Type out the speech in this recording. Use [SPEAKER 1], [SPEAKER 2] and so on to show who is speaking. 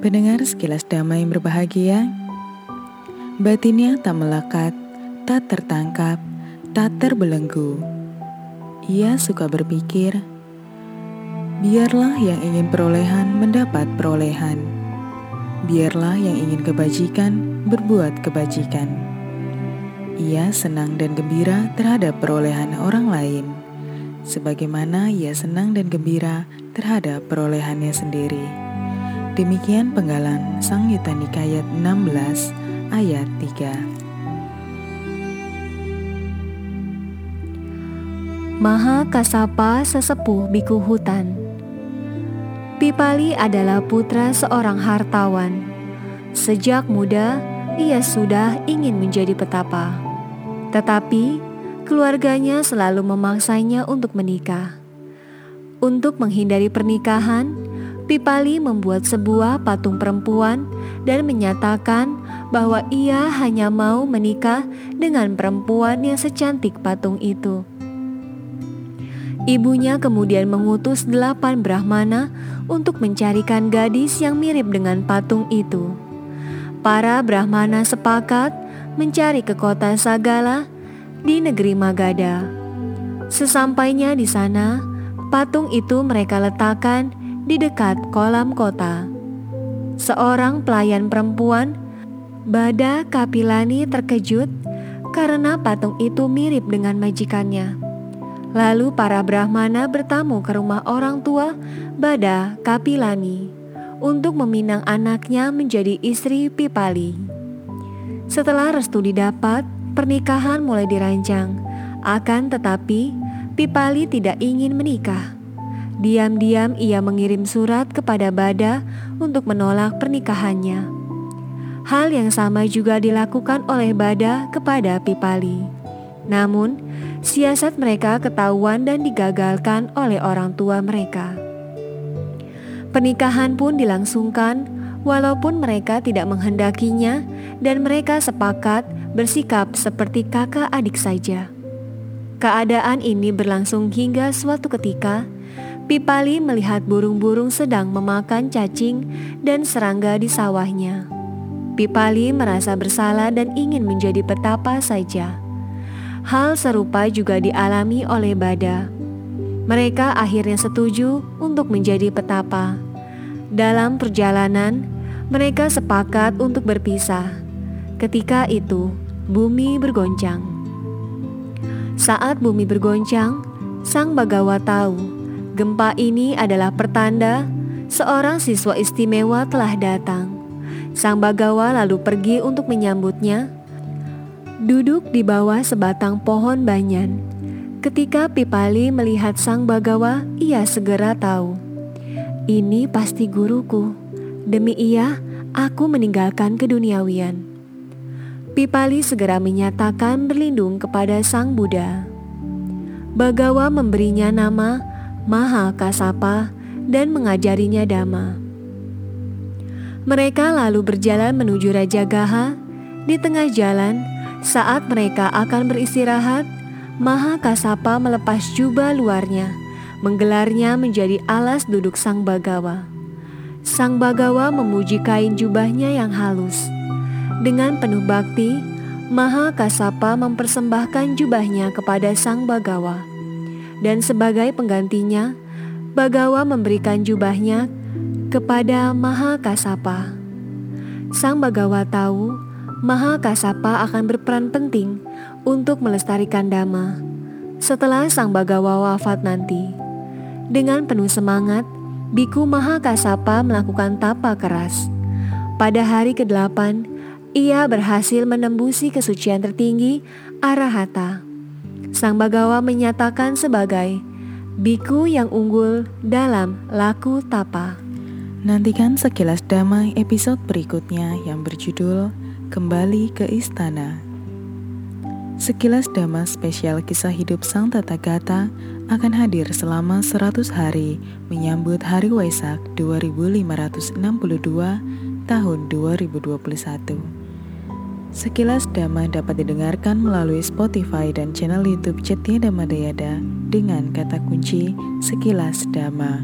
[SPEAKER 1] Pendengar sekilas damai berbahagia, batinnya tak melekat, tak tertangkap, tak terbelenggu. Ia suka berpikir, biarlah yang ingin perolehan mendapat perolehan. Biarlah yang ingin kebajikan berbuat kebajikan. Ia senang dan gembira terhadap perolehan orang lain, sebagaimana ia senang dan gembira terhadap perolehannya sendiri. Demikian penggalan Sang Yuta Nikayat 16 ayat
[SPEAKER 2] 3. Maha Kasapa Sesepuh Biku Hutan Pipali adalah putra seorang hartawan. Sejak muda, ia sudah ingin menjadi petapa. Tetapi, keluarganya selalu memaksanya untuk menikah. Untuk menghindari pernikahan, Pipali membuat sebuah patung perempuan dan menyatakan bahwa ia hanya mau menikah dengan perempuan yang secantik patung itu. Ibunya kemudian mengutus delapan Brahmana untuk mencarikan gadis yang mirip dengan patung itu. Para Brahmana sepakat mencari ke kota Sagala di negeri Magadha. Sesampainya di sana, patung itu mereka letakkan di dekat kolam kota. Seorang pelayan perempuan, Bada Kapilani terkejut karena patung itu mirip dengan majikannya. Lalu para Brahmana bertamu ke rumah orang tua Bada Kapilani untuk meminang anaknya menjadi istri Pipali. Setelah restu didapat, pernikahan mulai dirancang. Akan tetapi, Pipali tidak ingin menikah. Diam-diam ia mengirim surat kepada Bada untuk menolak pernikahannya. Hal yang sama juga dilakukan oleh Bada kepada Pipali. Namun, siasat mereka ketahuan dan digagalkan oleh orang tua mereka. Pernikahan pun dilangsungkan walaupun mereka tidak menghendakinya dan mereka sepakat bersikap seperti kakak adik saja. Keadaan ini berlangsung hingga suatu ketika Pipali melihat burung-burung sedang memakan cacing dan serangga di sawahnya. Pipali merasa bersalah dan ingin menjadi petapa saja. Hal serupa juga dialami oleh Bada. Mereka akhirnya setuju untuk menjadi petapa. Dalam perjalanan, mereka sepakat untuk berpisah. Ketika itu, bumi bergoncang. Saat bumi bergoncang, Sang Bagawa tahu Gempa ini adalah pertanda seorang siswa istimewa telah datang. Sang Bagawa lalu pergi untuk menyambutnya. Duduk di bawah sebatang pohon banyan. Ketika Pipali melihat Sang Bagawa, ia segera tahu. Ini pasti guruku. Demi ia, aku meninggalkan keduniawian. Pipali segera menyatakan berlindung kepada Sang Buddha. Bagawa memberinya nama Maha Kasapa dan mengajarinya Dhamma. Mereka lalu berjalan menuju Raja Gaha. Di tengah jalan, saat mereka akan beristirahat, Maha Kasapa melepas jubah luarnya, menggelarnya menjadi alas duduk Sang Bagawa. Sang Bagawa memuji kain jubahnya yang halus. Dengan penuh bakti, Maha Kasapa mempersembahkan jubahnya kepada Sang Bagawa dan sebagai penggantinya, Bagawa memberikan jubahnya kepada Maha Kasapa. Sang Bagawa tahu Maha Kasapa akan berperan penting untuk melestarikan Dhamma setelah Sang Bagawa wafat nanti. Dengan penuh semangat, Biku Maha Kasapa melakukan tapa keras. Pada hari ke-8, ia berhasil menembusi kesucian tertinggi Arahata. Sang Bagawa menyatakan sebagai biku yang unggul dalam laku tapa.
[SPEAKER 1] Nantikan sekilas damai episode berikutnya yang berjudul Kembali ke Istana. Sekilas Dhamma spesial kisah hidup Sang Tata Gata akan hadir selama 100 hari menyambut Hari Waisak 2562 tahun 2021. Sekilas Dhamma dapat didengarkan melalui Spotify dan channel YouTube Cetia Dhamma Dayada dengan kata kunci Sekilas Dhamma.